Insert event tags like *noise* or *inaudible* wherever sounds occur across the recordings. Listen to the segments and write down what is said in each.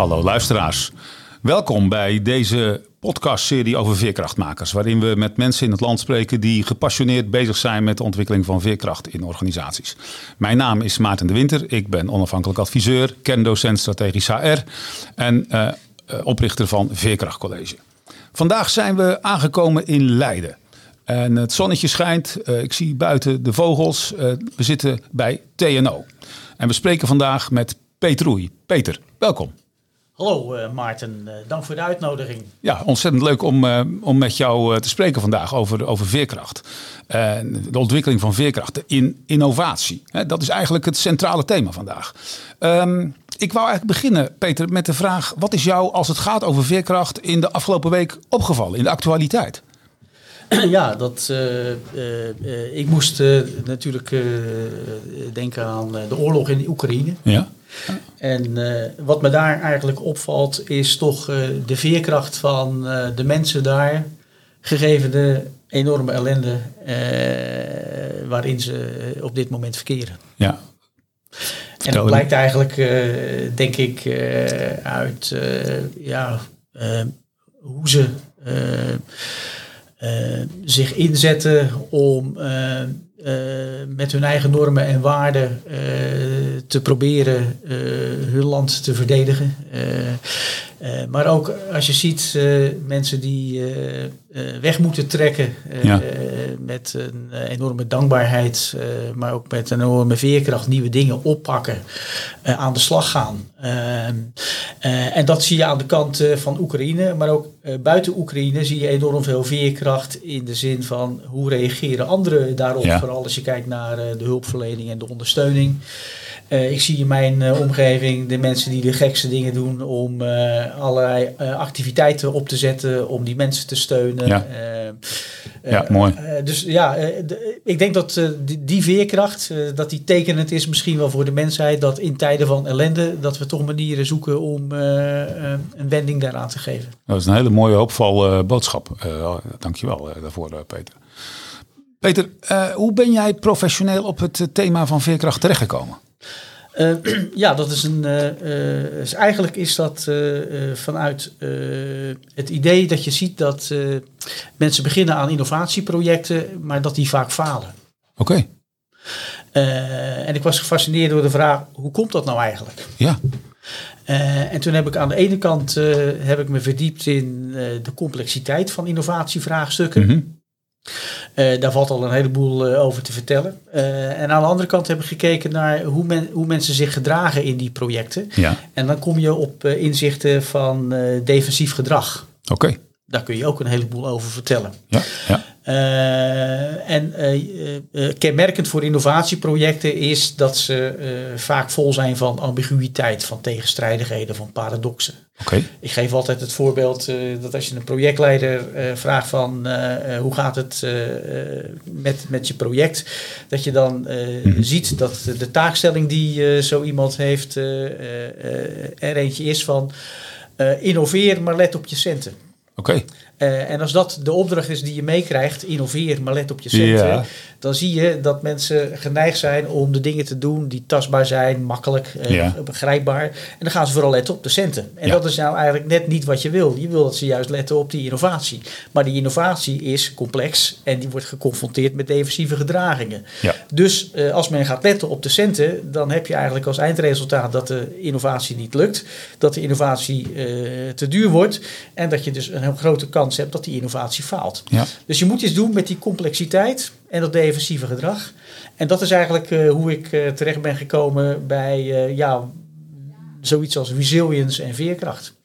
Hallo luisteraars. Welkom bij deze podcastserie over veerkrachtmakers, waarin we met mensen in het land spreken die gepassioneerd bezig zijn met de ontwikkeling van veerkracht in organisaties. Mijn naam is Maarten de Winter, ik ben onafhankelijk adviseur, kerndocent strategisch HR en uh, oprichter van Veerkracht College. Vandaag zijn we aangekomen in Leiden. En het zonnetje schijnt, uh, ik zie buiten de vogels. We zitten bij TNO. En we spreken vandaag met Peter Roei. Peter, welkom. Hallo uh, Maarten, uh, dank voor de uitnodiging. Ja, ontzettend leuk om, uh, om met jou te spreken vandaag over, over veerkracht. de ontwikkeling van veerkracht, in innovatie. Dat is eigenlijk het centrale thema vandaag. Um, ik wou eigenlijk beginnen, Peter, met de vraag: wat is jou als het gaat over veerkracht in de afgelopen week opgevallen, in de actualiteit? *clears throat* Ja, dat, uh, uh, ik moest natuurlijk denken aan de oorlog in de Oekraïne. Ja. En wat me daar eigenlijk opvalt, is toch de veerkracht van de mensen daar, gegeven de enorme ellende waarin ze op dit moment verkeren. Ja. En dat blijkt eigenlijk, denk ik, uit ja, hoe ze zich inzetten om uh, uh, met hun eigen normen en waarden te proberen hun land te verdedigen. maar ook als je ziet mensen die weg moeten trekken. Met een enorme dankbaarheid, maar ook met een enorme veerkracht nieuwe dingen oppakken, aan de slag gaan. en dat zie je aan de kant van Oekraïne, maar ook buiten Oekraïne zie je enorm veel veerkracht in de zin van hoe reageren anderen daarop. Ja. Vooral als je kijkt naar de hulpverlening en de ondersteuning. Uh, ik zie in mijn uh, omgeving de mensen die de gekste dingen doen om uh, allerlei activiteiten op te zetten om die mensen te steunen. Ja, ja mooi. dus ja, de, ik denk dat die, die, veerkracht, dat die tekenend is misschien wel voor de mensheid, dat in tijden van ellende, dat we toch manieren zoeken om een wending daaraan te geven. Dat is een hele mooie hoopval boodschap. dankjewel daarvoor, Peter. Peter, hoe ben jij professioneel op het thema van veerkracht terechtgekomen? Uh, *clears throat* ja, dat is een. Uh, uh, eigenlijk is dat vanuit het idee dat je ziet dat mensen beginnen aan innovatieprojecten, maar dat die vaak falen. Oké. Okay. en ik was gefascineerd door de vraag: hoe komt dat nou eigenlijk? Ja. en toen heb ik aan de ene kant heb ik me verdiept in de complexiteit van innovatievraagstukken. Mm -hmm. Uh, daar valt al een heleboel uh, over te vertellen. Uh, en aan de andere kant heb ik gekeken naar hoe, men, hoe mensen zich gedragen in die projecten. Ja. En dan kom je op inzichten van defensief gedrag. Oké. Okay. Daar kun je ook een heleboel over vertellen. Ja, ja. En kenmerkend voor innovatieprojecten is dat ze vaak vol zijn van ambiguïteit, van tegenstrijdigheden, van paradoxen. Okay. Ik geef altijd het voorbeeld dat als je een projectleider vraagt van hoe gaat het met, met je project, dat je dan Mhm. ziet dat de taakstelling die zo iemand heeft er eentje is van innoveer, maar let op je centen. Oké. Uh, en als dat de opdracht is die je meekrijgt, innoveer, maar let op je centen, Ja. dan zie je dat mensen geneigd zijn om de dingen te doen die tastbaar zijn, makkelijk, uh, Ja. begrijpbaar. En dan gaan ze vooral letten op de centen. En Ja. dat is nou eigenlijk net niet wat je wil. Je wil dat ze juist letten op die innovatie. Maar die innovatie is complex en die wordt geconfronteerd met defensieve gedragingen. Dus uh, als men gaat letten op de centen, dan heb je eigenlijk als eindresultaat dat de innovatie niet lukt, dat de innovatie te duur wordt en dat je dus een heel grote kans hebt dat die innovatie faalt. Ja. Dus je moet iets doen met die complexiteit en dat defensieve gedrag. En dat is eigenlijk uh, hoe ik uh, terecht ben gekomen bij uh, ja, zoiets als resilience en veerkracht.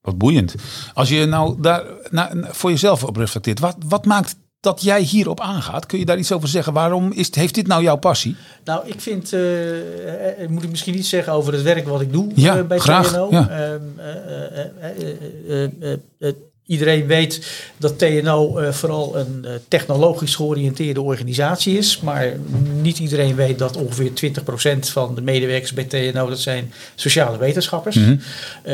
Wat boeiend. Als je nou daar nou, voor jezelf op reflecteert, wat, wat maakt dat jij hierop aangaat? Kun je daar iets over zeggen? Waarom is, heeft dit nou jouw passie? Nou, ik vind, uh, moet ik misschien iets zeggen over het werk wat ik doe ja, uh, bij graag, TNO. Ja. Uh, Iedereen weet dat TNO uh, vooral een uh, technologisch georiënteerde organisatie is. Maar niet iedereen weet dat ongeveer 20% van de medewerkers bij TNO dat zijn sociale wetenschappers. Uh,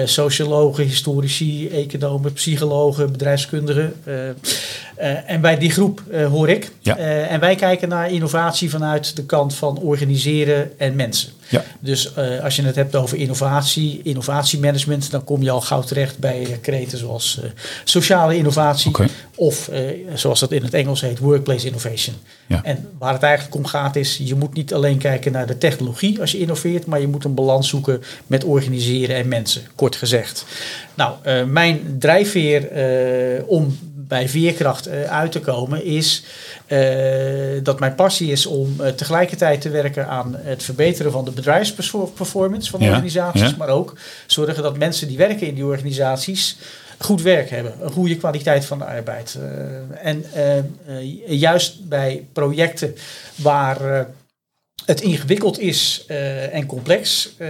sociologen, historici, economen, psychologen, bedrijfskundigen. en bij die groep hoor ik. Ja. en wij kijken naar innovatie vanuit de kant van organiseren en mensen. Ja. Dus eh, als je het hebt over innovatie, innovatiemanagement, dan kom je al gauw terecht bij uh, kreten zoals uh, sociale innovatie of zoals dat in het Engels heet, workplace innovation. Ja. En waar het eigenlijk om gaat is, je moet niet alleen kijken naar de technologie als je innoveert, maar je moet een balans zoeken met organiseren en mensen, kort gezegd. Nou, mijn drijfveer om bij veerkracht uh, uit te komen is dat mijn passie is om tegelijkertijd te werken aan het verbeteren van de bedrijfsperformance van Ja, organisaties, ja. maar ook zorgen dat mensen die werken in die organisaties goed werk hebben, een goede kwaliteit van de arbeid. en juist bij projecten waar het ingewikkeld is uh, en complex, uh,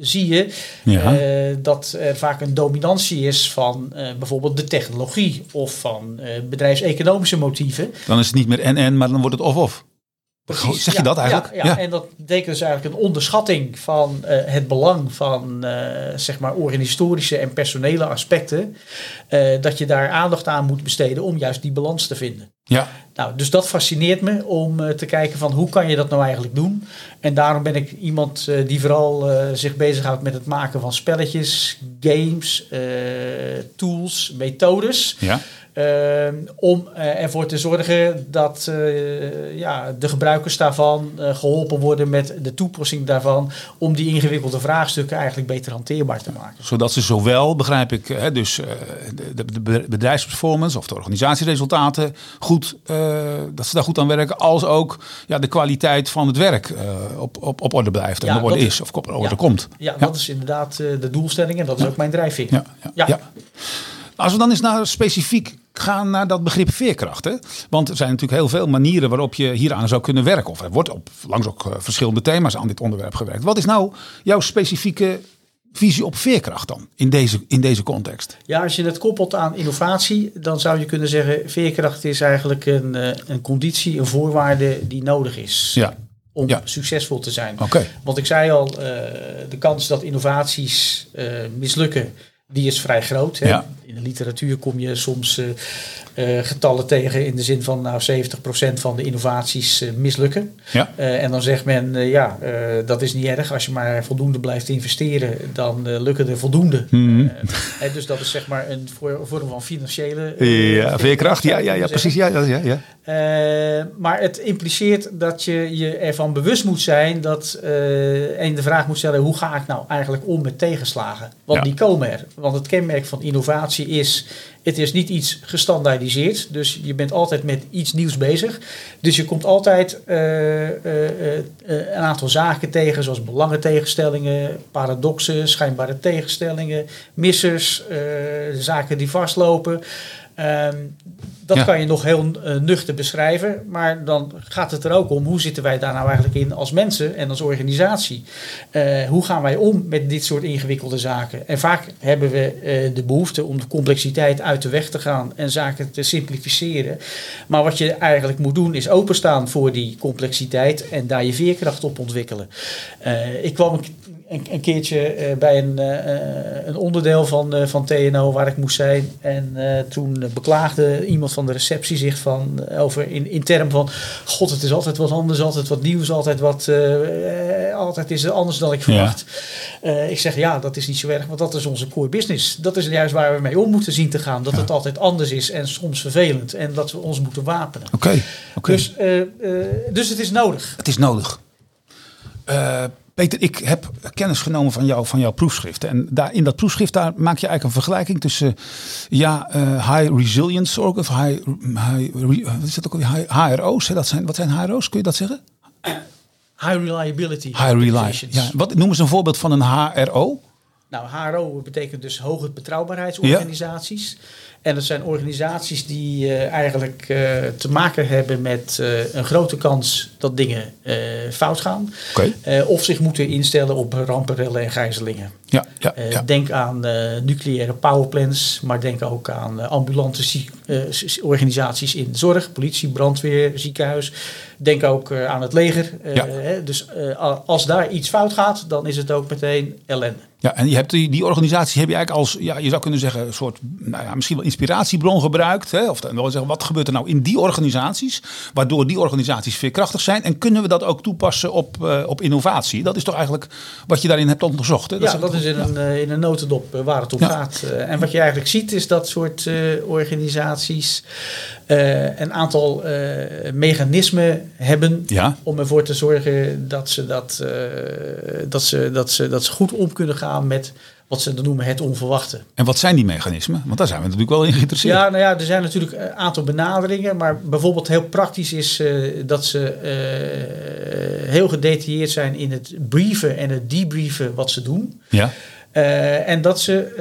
zie je Ja. uh, dat er vaak een dominantie is van bijvoorbeeld de technologie of van bedrijfseconomische motieven. Dan is het niet meer en-en, maar dan wordt het of-of. Precies, Zeg je ja, dat eigenlijk? Ja, ja. en dat betekent dus eigenlijk een onderschatting van uh, het belang van uh, zeg maar organisatorische en personele aspecten. Uh, dat je daar aandacht aan moet besteden om juist die balans te vinden. Ja. Nou, dus dat fascineert me om te kijken van hoe kan je dat nou eigenlijk doen. En daarom ben ik iemand die vooral zich bezighoudt met het maken van spelletjes, games, tools, methodes. Ja. Uh, om uh, ervoor te zorgen dat uh, ja, de gebruikers daarvan geholpen worden met de toepassing daarvan. Om die ingewikkelde vraagstukken eigenlijk beter hanteerbaar te maken. Zodat ze zowel, begrijp ik, hè, dus de, de, bedrijfsperformance of de organisatieresultaten goed, dat ze daar goed aan werken. Als ook ja, de kwaliteit van het werk op, op, op orde blijft en Ja, op orde is of op orde ja. komt. Ja, dat is inderdaad de doelstelling en dat is ook mijn drijfveer. Ja, ja, Ja. ja. Als we dan eens naar specifiek gaan naar dat begrip veerkracht. Hè? Want er zijn natuurlijk heel veel manieren waarop je hieraan zou kunnen werken. Of er wordt op langs ook eh, verschillende thema's aan dit onderwerp gewerkt. Wat is nou jouw specifieke visie op veerkracht dan in deze, in deze context? Ja, als je het koppelt aan innovatie, dan zou je kunnen zeggen: veerkracht is eigenlijk een, eh, een conditie, een voorwaarde die nodig is Ja, om ja. succesvol te zijn. oké. Want ik zei al, eh, de kans dat innovaties mislukken, die is vrij groot. Hè? Ja. In de literatuur kom je soms eh, getallen tegen in de zin van nou 70% van de innovaties eh, mislukken. Ja. Eh, en dan zegt men, ja, dat is niet erg. Als je maar voldoende blijft investeren, dan lukken er voldoende. En dus dat is zeg maar een vorm van financiële... Ja, veerkracht, ja, ja, ja, precies. Ja, ja, ja, maar het impliceert dat je je ervan bewust moet zijn dat en de vraag moet stellen: hoe ga ik nou eigenlijk om met tegenslagen? Want Ja. die komen er. Want het kenmerk van innovatie is: het is niet iets gestandaardiseerd. Dus je bent altijd met iets nieuws bezig. Dus je komt altijd eh, eh, eh, een aantal zaken tegen, zoals belangentegenstellingen, paradoxen, schijnbare tegenstellingen, missers, zaken die vastlopen. Ehm, dat Ja. kan je nog heel eh, nuchter beschrijven, maar dan gaat het er ook om hoe zitten wij daar nou eigenlijk in als mensen en als organisatie. Eh, hoe gaan wij om met dit soort ingewikkelde zaken? En vaak hebben we eh, de behoefte om de complexiteit uit de weg te gaan en zaken te simplificeren. Maar wat je eigenlijk moet doen is openstaan voor die complexiteit en daar je veerkracht op ontwikkelen. Ik kwam een, keertje bij een, een onderdeel van, van TNO waar ik moest zijn. En toen beklaagde iemand van de receptie zich van, eh, over in, in termen van... God, het is altijd wat anders, altijd wat nieuws, altijd wat... eh, eh, altijd is het anders dan ik verwacht. Eh, ik zeg, ja, dat is niet zo erg, want dat is onze core business. Dat is juist waar we mee om moeten zien te gaan. Dat Ja. het altijd anders is en soms vervelend. En dat we ons moeten wapenen. Oké, oké. Dus, eh, eh, dus het is nodig. Het is nodig. Eh, Peter, ik heb kennis genomen van, jou, van jouw proefschrift. En daar, in dat proefschrift daar maak je eigenlijk een vergelijking tussen ja, eh, high resilience org of high, high re- wat is dat ook alweer? High, HRO's. Hè? Dat zijn, wat zijn HRO's? Kun je dat zeggen? High reliability. High reliance. organizations. Ja. Wat noemen ze een voorbeeld van een HRO? Nou, HRO betekent dus hoge betrouwbaarheidsorganisaties. En dat zijn organisaties die eh, eigenlijk eh, te maken hebben met eh, een grote kans dat dingen fout gaan. Of zich moeten instellen op rampen, en gijzelingen. Ja, ja, ja. Denk aan nucleaire powerplants, maar denk ook aan ambulante zie- organisaties in zorg, politie, brandweer, ziekenhuis. Denk ook aan het leger. Ja. dus als daar iets fout gaat, dan is het ook meteen ellende. Ja, en je hebt die, die organisatie heb je eigenlijk als, ja, je zou kunnen zeggen, een soort, nou ja, misschien wel inspiratiebron gebruikt. Hè? Of dan wil zeggen, wat gebeurt er nou in die organisaties, waardoor die organisaties veerkrachtig zijn? En kunnen we dat ook toepassen op, uh, op innovatie? Dat is toch eigenlijk wat je daarin hebt onderzocht? Hè? Dat ja, is dat is in, een, in een notendop waar het om ja. gaat. en wat je eigenlijk ziet is dat soort organisaties een aantal mechanismen hebben ja. om ervoor te zorgen dat ze, dat, dat, ze, dat, ze, dat ze goed om kunnen gaan met wat ze dan noemen het onverwachte. En wat zijn die mechanismen? Want daar zijn we natuurlijk wel in geïnteresseerd. Ja, nou ja, er zijn natuurlijk een aantal benaderingen. Maar bijvoorbeeld heel praktisch is uh, dat ze uh, heel gedetailleerd zijn in het brieven en het debrieven wat ze doen. Ja. Uh, en dat ze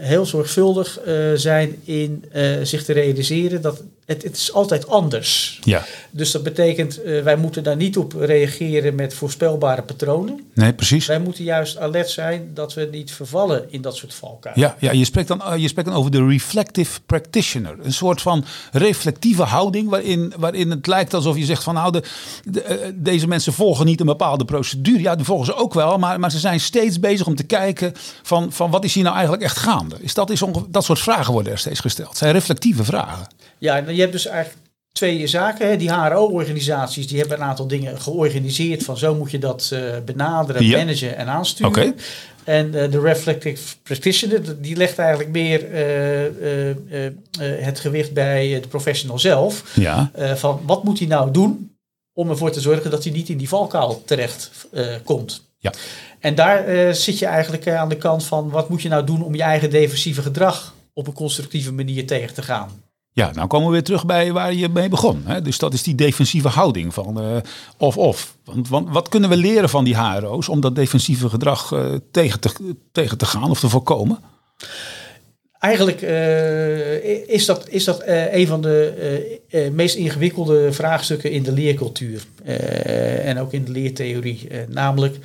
heel zorgvuldig zijn in zich te realiseren dat het, het, is altijd anders. Ja. Dus dat betekent, uh, wij moeten daar niet op reageren met voorspelbare patronen. Nee, precies. Wij moeten juist alert zijn dat we niet vervallen in dat soort valkuilen. Ja, ja je, spreekt dan, je spreekt dan over de reflective practitioner. Een soort van reflectieve houding waarin, waarin het lijkt alsof je zegt van nou, de, de, uh, deze mensen volgen niet een bepaalde procedure. Ja, die volgen ze ook wel, maar, maar ze zijn steeds bezig om te kijken van, van wat is hier nou eigenlijk echt gaande. Is dat, is dat soort vragen worden er steeds gesteld. Het zijn reflectieve vragen. Ja, je hebt dus eigenlijk twee zaken. Hè. Die HRO-organisaties die hebben een aantal dingen georganiseerd van zo moet je dat uh, benaderen, Ja. managen en aansturen. En uh, de reflective practitioner die legt eigenlijk meer uh, uh, het gewicht bij de professional zelf. Ja. Van wat moet hij nou doen om ervoor te zorgen dat hij niet in die valkuil terecht komt. Ja. En daar zit je eigenlijk aan de kant van wat moet je nou doen om je eigen defensieve gedrag op een constructieve manier tegen te gaan. Ja, nou komen we weer terug bij waar je mee begon. Hè? Dus dat is die defensieve houding van uh, of-of. Want, wat kunnen we leren van die HRO's om dat defensieve gedrag uh, tegen, te, tegen te gaan of te voorkomen? Eigenlijk uh, is dat, is dat een van de meest ingewikkelde vraagstukken in de leercultuur en ook in de leertheorie. namelijk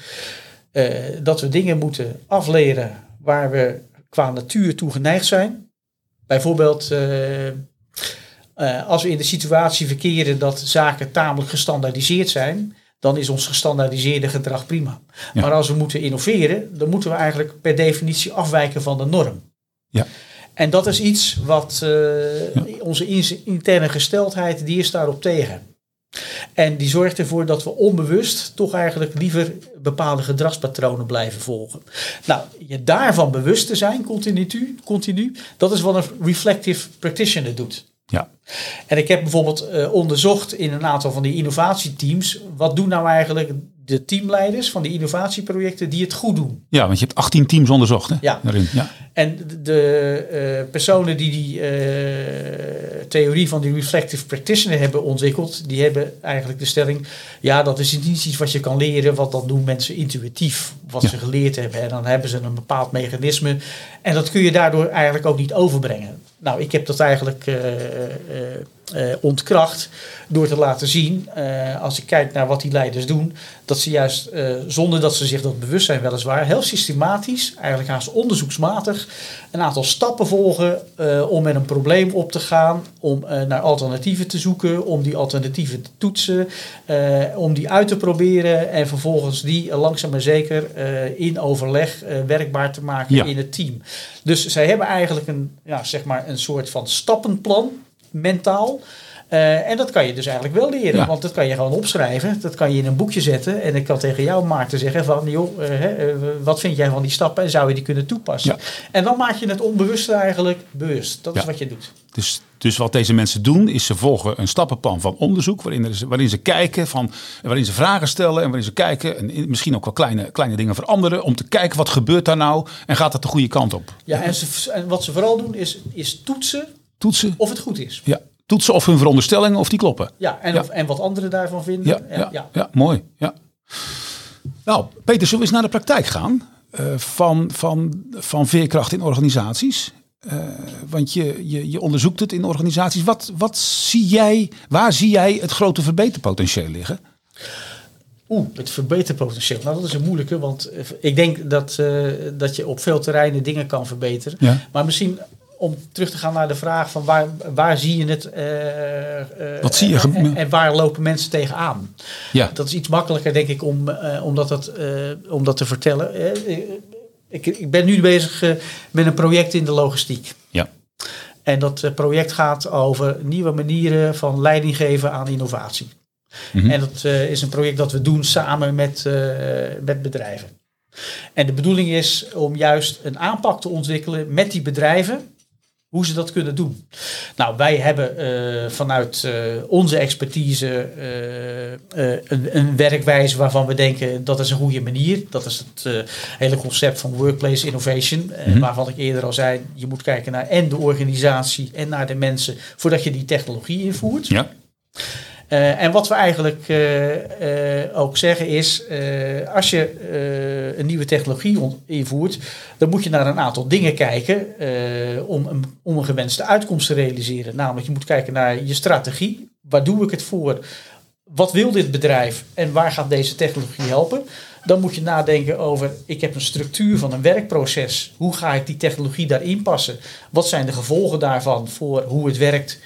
dat we dingen moeten afleren waar we qua natuur toe geneigd zijn. Bijvoorbeeld uh, als we in de situatie verkeren dat zaken tamelijk gestandaardiseerd zijn, dan is ons gestandaardiseerde gedrag prima. Ja. Maar als we moeten innoveren, dan moeten we eigenlijk per definitie afwijken van de norm. Ja. En dat is iets wat uh, ja. onze interne gesteldheid, die is daarop tegen. En die zorgt ervoor dat we onbewust toch eigenlijk liever bepaalde gedragspatronen blijven volgen. Nou, je daarvan bewust te zijn, continu, continu dat is wat een reflective practitioner doet. Ja. En ik heb bijvoorbeeld uh, onderzocht in een aantal van die innovatieteams. Wat doen nou eigenlijk de teamleiders van die innovatieprojecten die het goed doen? Ja, want je hebt 18 teams onderzocht hè? Ja. Daarin. ja. En de uh, personen die die uh, theorie van die reflective practitioner hebben ontwikkeld, die hebben eigenlijk de stelling: ja, dat is niet iets wat je kan leren, want dat doen mensen intuïtief, wat ja. ze geleerd hebben. En dan hebben ze een bepaald mechanisme. En dat kun je daardoor eigenlijk ook niet overbrengen. Nou, ik heb dat eigenlijk uh, uh, ontkracht door te laten zien, als ik kijk naar wat die leiders doen, dat ze juist zonder dat ze zich dat bewust zijn, weliswaar, heel systematisch, eigenlijk haast onderzoeksmatig, een aantal stappen volgen om met een probleem op te gaan, om naar alternatieven te zoeken, om die alternatieven te toetsen, om die uit te proberen en vervolgens die langzaam maar zeker in overleg werkbaar te maken ja. in het team. Dus zij hebben eigenlijk een, ja, zeg maar een soort van stappenplan, mentaal. Uh, en dat kan je dus eigenlijk wel leren, Ja. want dat kan je gewoon opschrijven. Dat kan je in een boekje zetten. En ik kan tegen jou, Maarten, zeggen van... joh, uh, hè, uh, wat vind jij van die stappen en zou je die kunnen toepassen? Ja. En dan maak je het onbewuste eigenlijk bewust. Dat is wat je doet. Dus, dus wat deze mensen doen, is ze volgen een stappenplan van onderzoek. Waarin, ze, waarin ze kijken, van, waarin ze vragen stellen. En waarin ze kijken en misschien ook wel kleine, kleine dingen veranderen. Om te kijken wat gebeurt daar nou en gaat dat de goede kant op. Ja, en, ze, en wat ze vooral doen is, is toetsen Toetsen, of het goed is. ja, toetsen of hun veronderstellingen of die kloppen. Ja, en, Ja. Of, en wat anderen daarvan vinden. Ja, En- ja, ja. mooi. Ja. Nou, Peter, zullen we eens naar de praktijk gaan? eh, van, van, van veerkracht in organisaties. Eh, want je, je, je onderzoekt het in organisaties. Wat, wat zie jij, waar zie jij het grote verbeterpotentieel liggen? Oeh, het verbeterpotentieel. Nou, dat is een moeilijke, want eh, ik denk dat, dat je op veel terreinen dingen kan verbeteren. Ja. Maar misschien om terug te gaan naar de vraag van waar, waar zie je het? eh, eh, Wat zie je En, en waar lopen mensen tegenaan? Ja. Dat is iets makkelijker, denk ik, om, om, dat, dat, om dat te vertellen. Ik, ik ben nu bezig met een project in de logistiek. Ja. En dat project gaat over nieuwe manieren van leiding geven aan innovatie. Mhm. En dat is een project dat we doen samen met, met bedrijven. En de bedoeling is om juist een aanpak te ontwikkelen met die bedrijven, hoe ze dat kunnen doen. Nou, wij hebben eh, vanuit eh, onze expertise eh, een, een werkwijze waarvan we denken dat is een goede manier. Dat is het hele concept van workplace innovation, eh, Mhm. waarvan ik eerder al zei, je moet kijken naar en de organisatie en naar de mensen voordat je die technologie invoert. Ja. Eh, en wat we eigenlijk eh, eh, ook zeggen is, als je een nieuwe technologie invoert, dan moet je naar een aantal dingen kijken om, om een gewenste uitkomst te realiseren. Namelijk, je moet kijken naar je strategie. Waar doe ik het voor? Wat wil dit bedrijf en waar gaat deze technologie helpen? Dan moet je nadenken over, ik heb een structuur van een werkproces. Hoe ga ik die technologie daarin passen? Wat zijn de gevolgen daarvan voor hoe het werkt,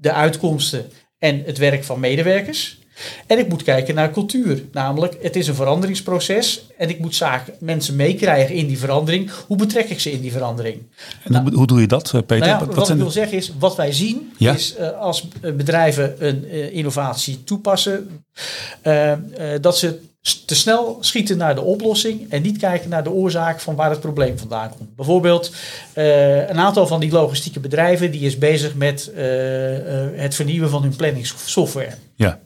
de uitkomsten en het werk van medewerkers? En ik moet kijken naar cultuur. Namelijk, het is een veranderingsproces en ik moet zaken, mensen meekrijgen in die verandering. Hoe betrek ik ze in die verandering? En hoe, hoe doe je dat, eh, Peter? Nou ja, Wat- wat, wat zijn ik wil zeggen is, wat wij zien Ja. is eh, als eh, bedrijven een innovatie toepassen, dat ze te snel schieten naar de oplossing en niet kijken naar de oorzaak van waar het probleem vandaan komt. Bijvoorbeeld eh, een aantal van die logistieke bedrijven die is bezig met eh, eh, het vernieuwen van hun planningssoftware. Ja.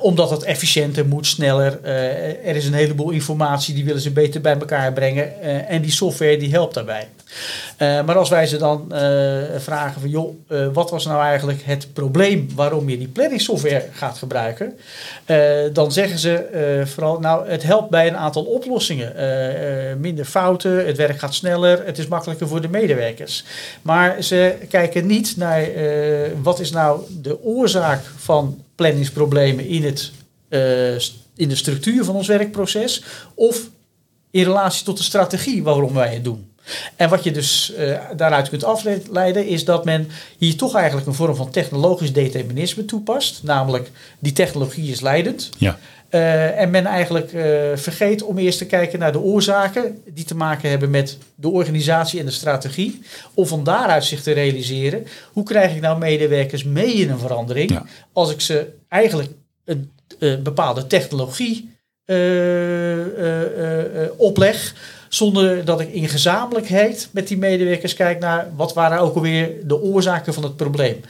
Omdat het efficiënter moet, sneller. Er is een heleboel informatie die willen ze beter bij elkaar brengen. en die software die helpt daarbij. Eh, maar als wij ze dan eh, vragen van joh, eh, wat was nou eigenlijk het probleem waarom je die planningssoftware gaat gebruiken? Dan zeggen ze vooral nou het helpt bij een aantal oplossingen. Minder fouten, het werk gaat sneller, het is makkelijker voor de medewerkers. Maar ze kijken niet naar wat is nou de oorzaak van planningsproblemen in, het, in de structuur van ons werkproces of in relatie tot de strategie waarom wij het doen. En wat je dus eh, daaruit kunt afleiden is dat men hier toch eigenlijk een vorm van technologisch determinisme toepast. Namelijk, die technologie is leidend. Ja. Eh, en men eigenlijk eh, vergeet om eerst te kijken naar de oorzaken die te maken hebben met de organisatie en de strategie. Om van daaruit zich te realiseren, hoe krijg ik nou medewerkers mee in een verandering Ja. als ik ze eigenlijk een, eh, bepaalde technologie opleg. Zonder dat ik in gezamenlijkheid met die medewerkers kijk naar wat waren ook alweer de oorzaken van het probleem.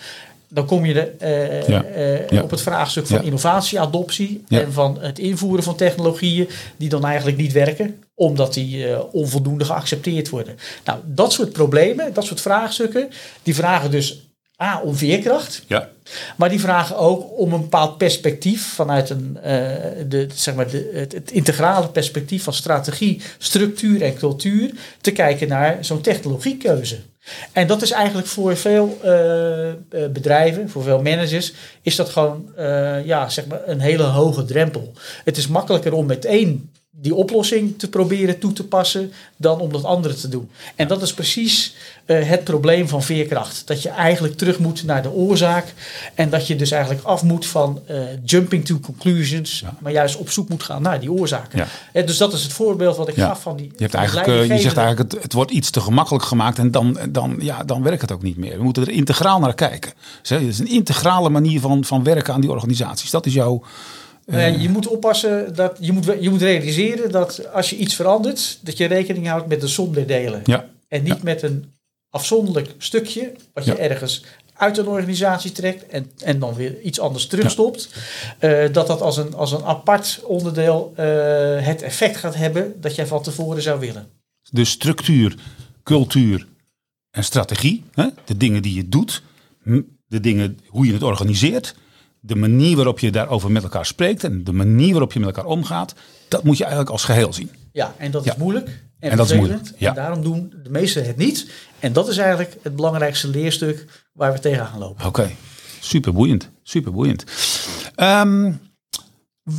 Dan kom je de, eh, Ja. eh, Ja. op het vraagstuk van Ja. innovatie, adoptie Ja. en van het invoeren van technologieën die dan eigenlijk niet werken, omdat die eh, onvoldoende geaccepteerd worden. Nou, dat soort problemen, dat soort vraagstukken, die vragen dus A om veerkracht, Ja. maar die vragen ook om een bepaald perspectief vanuit een, eh, de, zeg maar de, het, het integrale perspectief van strategie, structuur en cultuur te kijken naar zo'n technologiekeuze. En dat is eigenlijk voor veel eh, eh, bedrijven, voor veel managers, is dat gewoon ja, zeg maar een hele hoge drempel. Het is makkelijker om meteen die oplossing te proberen toe te passen dan om dat andere te doen. En dat is precies eh, het probleem van veerkracht. Dat je eigenlijk terug moet naar de oorzaak en dat je dus eigenlijk af moet van eh, jumping to conclusions, Ja. maar juist op zoek moet gaan naar die oorzaken. Ja. Eh, dus dat is het voorbeeld wat ik Ja. gaf van die. Je, hebt eigenlijk, je zegt eigenlijk, het, het wordt iets te gemakkelijk gemaakt en dan, dan, ja, dan werkt het ook niet meer. We moeten er integraal naar kijken. Dus, hè, Het is een integrale manier van, van werken aan die organisaties. Dat is jouw... Eh, je moet oppassen dat je moet, je moet realiseren dat als je iets verandert, dat je rekening houdt met de som der delen. Ja, En niet met een afzonderlijk stukje wat je Ja. ergens uit een organisatie trekt en, en dan weer iets anders terugstopt. Eh, dat dat als een, als een apart onderdeel eh, het effect gaat hebben dat jij van tevoren zou willen. dus structuur, cultuur en strategie. Hè? De dingen die je doet. De dingen, hoe je het organiseert. De manier waarop je daarover met elkaar spreekt. En de manier waarop je met elkaar omgaat. Dat moet je eigenlijk als geheel zien. Ja, en dat Ja. is moeilijk. En, En dat is moeilijk, ja. En daarom doen de meesten het niet. En dat is eigenlijk het belangrijkste leerstuk waar we tegenaan lopen. Oké, super boeiend. Super boeiend. Ehm,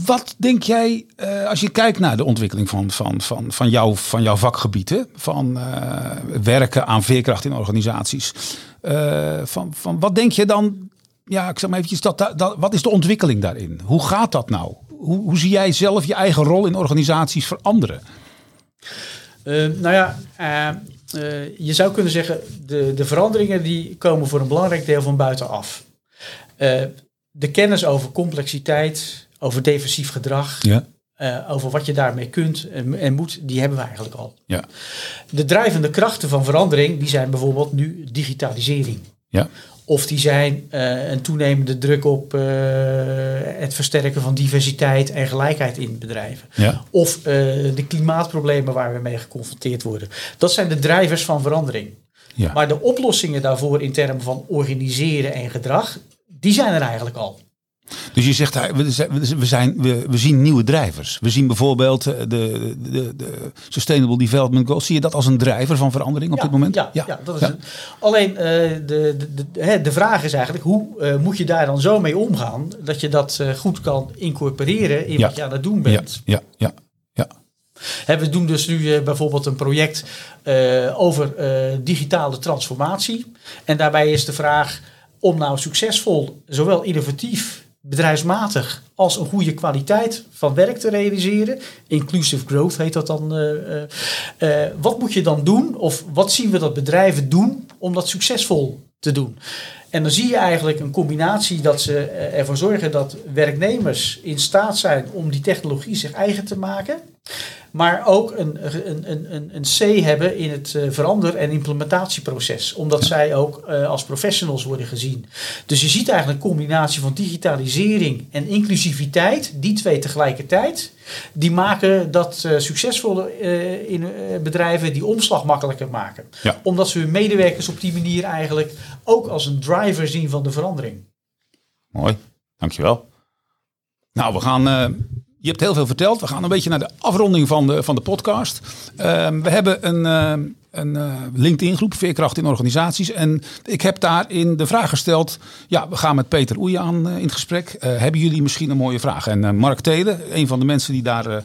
Wat denk jij, uh, als je kijkt naar de ontwikkeling van, van, van, van, jouw, van jouw vakgebieden, van uh, werken aan veerkracht in organisaties, uh, van, van wat denk je dan, ja, ik zeg maar eventjes, dat, dat, wat is de ontwikkeling daarin? Hoe gaat dat nou? Hoe, hoe zie jij zelf je eigen rol in organisaties veranderen? nou ja, je zou kunnen zeggen, de, de veranderingen die komen voor een belangrijk deel van buitenaf. de kennis over complexiteit, over defensief gedrag. Ja. Uh, over wat je daarmee kunt en, en, moet, die hebben we eigenlijk al. Ja. De drijvende krachten van verandering, die zijn bijvoorbeeld nu digitalisering. Ja. Of die zijn uh, een toenemende druk op uh, het versterken van diversiteit en gelijkheid in bedrijven. Ja. Of de klimaatproblemen waar we mee geconfronteerd worden. Dat zijn de drijvers van verandering. Ja. Maar de oplossingen daarvoor in termen van organiseren en gedrag, die zijn er eigenlijk al. Dus je zegt, we, zijn, we, we zien nieuwe drijvers. We zien bijvoorbeeld eh, de, de, de Sustainable Development Goals. Zie je dat als een drijver van verandering op dit moment? Ja, ja. dat is Het. alleen uh, de, de, de, de vraag is eigenlijk, hoe uh, moet je daar dan zo mee omgaan... dat je dat uh, goed kan incorporeren in wat je aan het doen bent? Ja, ja, ja. ja. we doen dus nu bijvoorbeeld een project over digitale transformatie. En daarbij is de vraag om nou succesvol, zowel innovatief bedrijfsmatig als een goede kwaliteit van werk te realiseren. Inclusive growth heet dat dan. Uh, uh, wat moet je dan doen? Of wat zien we dat bedrijven doen om dat succesvol te doen? En dan zie je eigenlijk een combinatie dat ze ervoor zorgen dat werknemers in staat zijn om die technologie zich eigen te maken. Maar ook een, een, een, een C hebben in het verander- en implementatieproces. Omdat zij ook als professionals worden gezien. Dus je ziet eigenlijk een combinatie van digitalisering en inclusiviteit. Die twee tegelijkertijd. Die maken dat succesvolle in, bedrijven die omslag makkelijker maken. Omdat ze hun medewerkers op die manier eigenlijk ook als een zien van de verandering. Mooi, dankjewel. Nou, we gaan je hebt heel veel verteld. We gaan een beetje naar de afronding van de, van de podcast. Ehm, we hebben een, uh, een uh, LinkedIn-groep, Veerkracht in Organisaties. En ik heb daarin de vraag gesteld. Ja, we gaan met Peter Oeje aan in gesprek. hebben jullie misschien een mooie vraag? En Mark Telen, een van de mensen die daar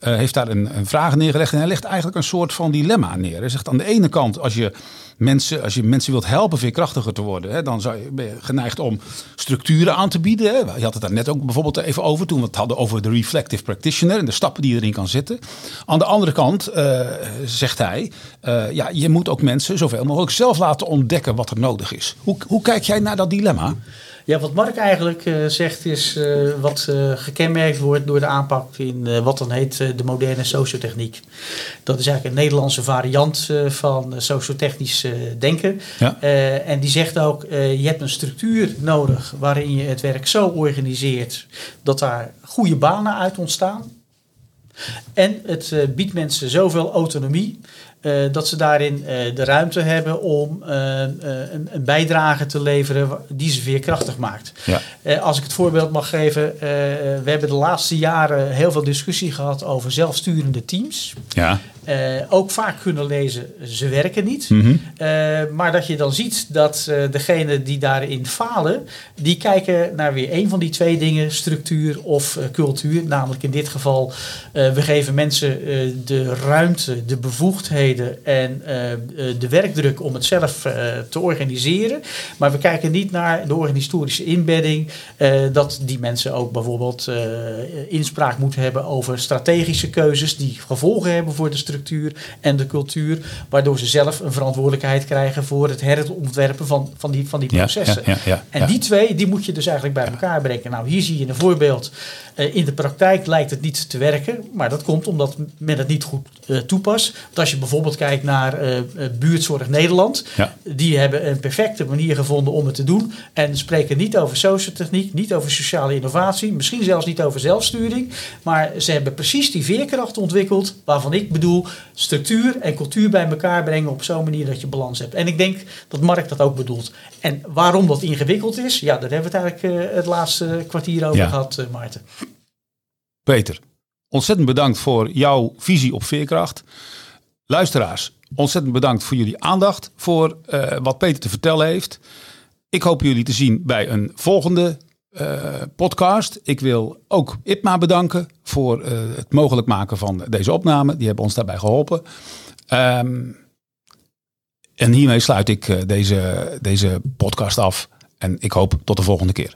heeft daar een, een vraag neergelegd. En hij legt eigenlijk een soort van dilemma neer. Hij zegt aan de ene kant, als je mensen, als je mensen wilt helpen veerkrachtiger te worden, hè, dan zou je, ben je geneigd om structuren aan te bieden. Hè. Je had het daar net ook bijvoorbeeld even over toen we het hadden over de reflective practitioner en de stappen die erin kan zetten. Aan de andere kant uh, zegt hij, uh, ja, je moet ook mensen zoveel mogelijk zelf laten ontdekken wat er nodig is. Hoe, hoe kijk jij naar dat dilemma? Ja, wat Mark eigenlijk uh, zegt is uh, wat uh, gekenmerkt wordt door de aanpak in wat dan heet de moderne sociotechniek. Dat is eigenlijk een Nederlandse variant van sociotechnisch denken. Ja. en die zegt ook, je hebt een structuur nodig waarin je het werk zo organiseert dat daar goede banen uit ontstaan. En het biedt mensen zoveel autonomie uh, dat ze daarin uh, de ruimte hebben om uh, een, een, bijdrage te leveren die ze veerkrachtig maakt. Ja. als ik het voorbeeld mag geven, we hebben de laatste jaren heel veel discussie gehad over zelfsturende teams. Ja. Ook vaak kunnen lezen, ze werken niet. Mm -hmm. maar dat je dan ziet dat uh, degenen die daarin falen, die kijken naar weer een van die twee dingen, structuur of cultuur. Namelijk in dit geval, we geven mensen de ruimte, de bevoegdheden en de werkdruk om het zelf te organiseren. Maar we kijken niet naar de organisatorische inbedding. Dat die mensen ook bijvoorbeeld inspraak moeten hebben over strategische keuzes die gevolgen hebben voor de structuur en de cultuur. Waardoor ze zelf een verantwoordelijkheid krijgen voor het herontwerpen van, van, die, van die processen. Ja, ja, ja, en die twee, die moet je dus eigenlijk bij elkaar brengen. Nou, hier zie je een voorbeeld. in de praktijk lijkt het niet te werken. Maar dat komt omdat men het niet goed toepast. Want als je bijvoorbeeld bijvoorbeeld kijkt naar uh, Buurtzorg Nederland. Die hebben een perfecte manier gevonden om het te doen. En spreken niet over sociotechniek, niet over sociale innovatie. Misschien zelfs niet over zelfsturing. Maar ze hebben precies die veerkracht ontwikkeld. Waarvan ik bedoel structuur en cultuur bij elkaar brengen op zo'n manier dat je balans hebt. En ik denk dat Mark dat ook bedoelt. En waarom dat ingewikkeld is, ja, daar hebben we het eigenlijk uh, het laatste kwartier over gehad, uh, Maarten. Peter, ontzettend bedankt voor jouw visie op veerkracht. Luisteraars, ontzettend bedankt voor jullie aandacht, voor uh, wat Peter te vertellen heeft. Ik hoop jullie te zien bij een volgende podcast. Ik wil ook IPMA bedanken voor het mogelijk maken van deze opname. Die hebben ons daarbij geholpen. Ehm, en hiermee sluit ik deze, deze podcast af. En ik hoop tot de volgende keer.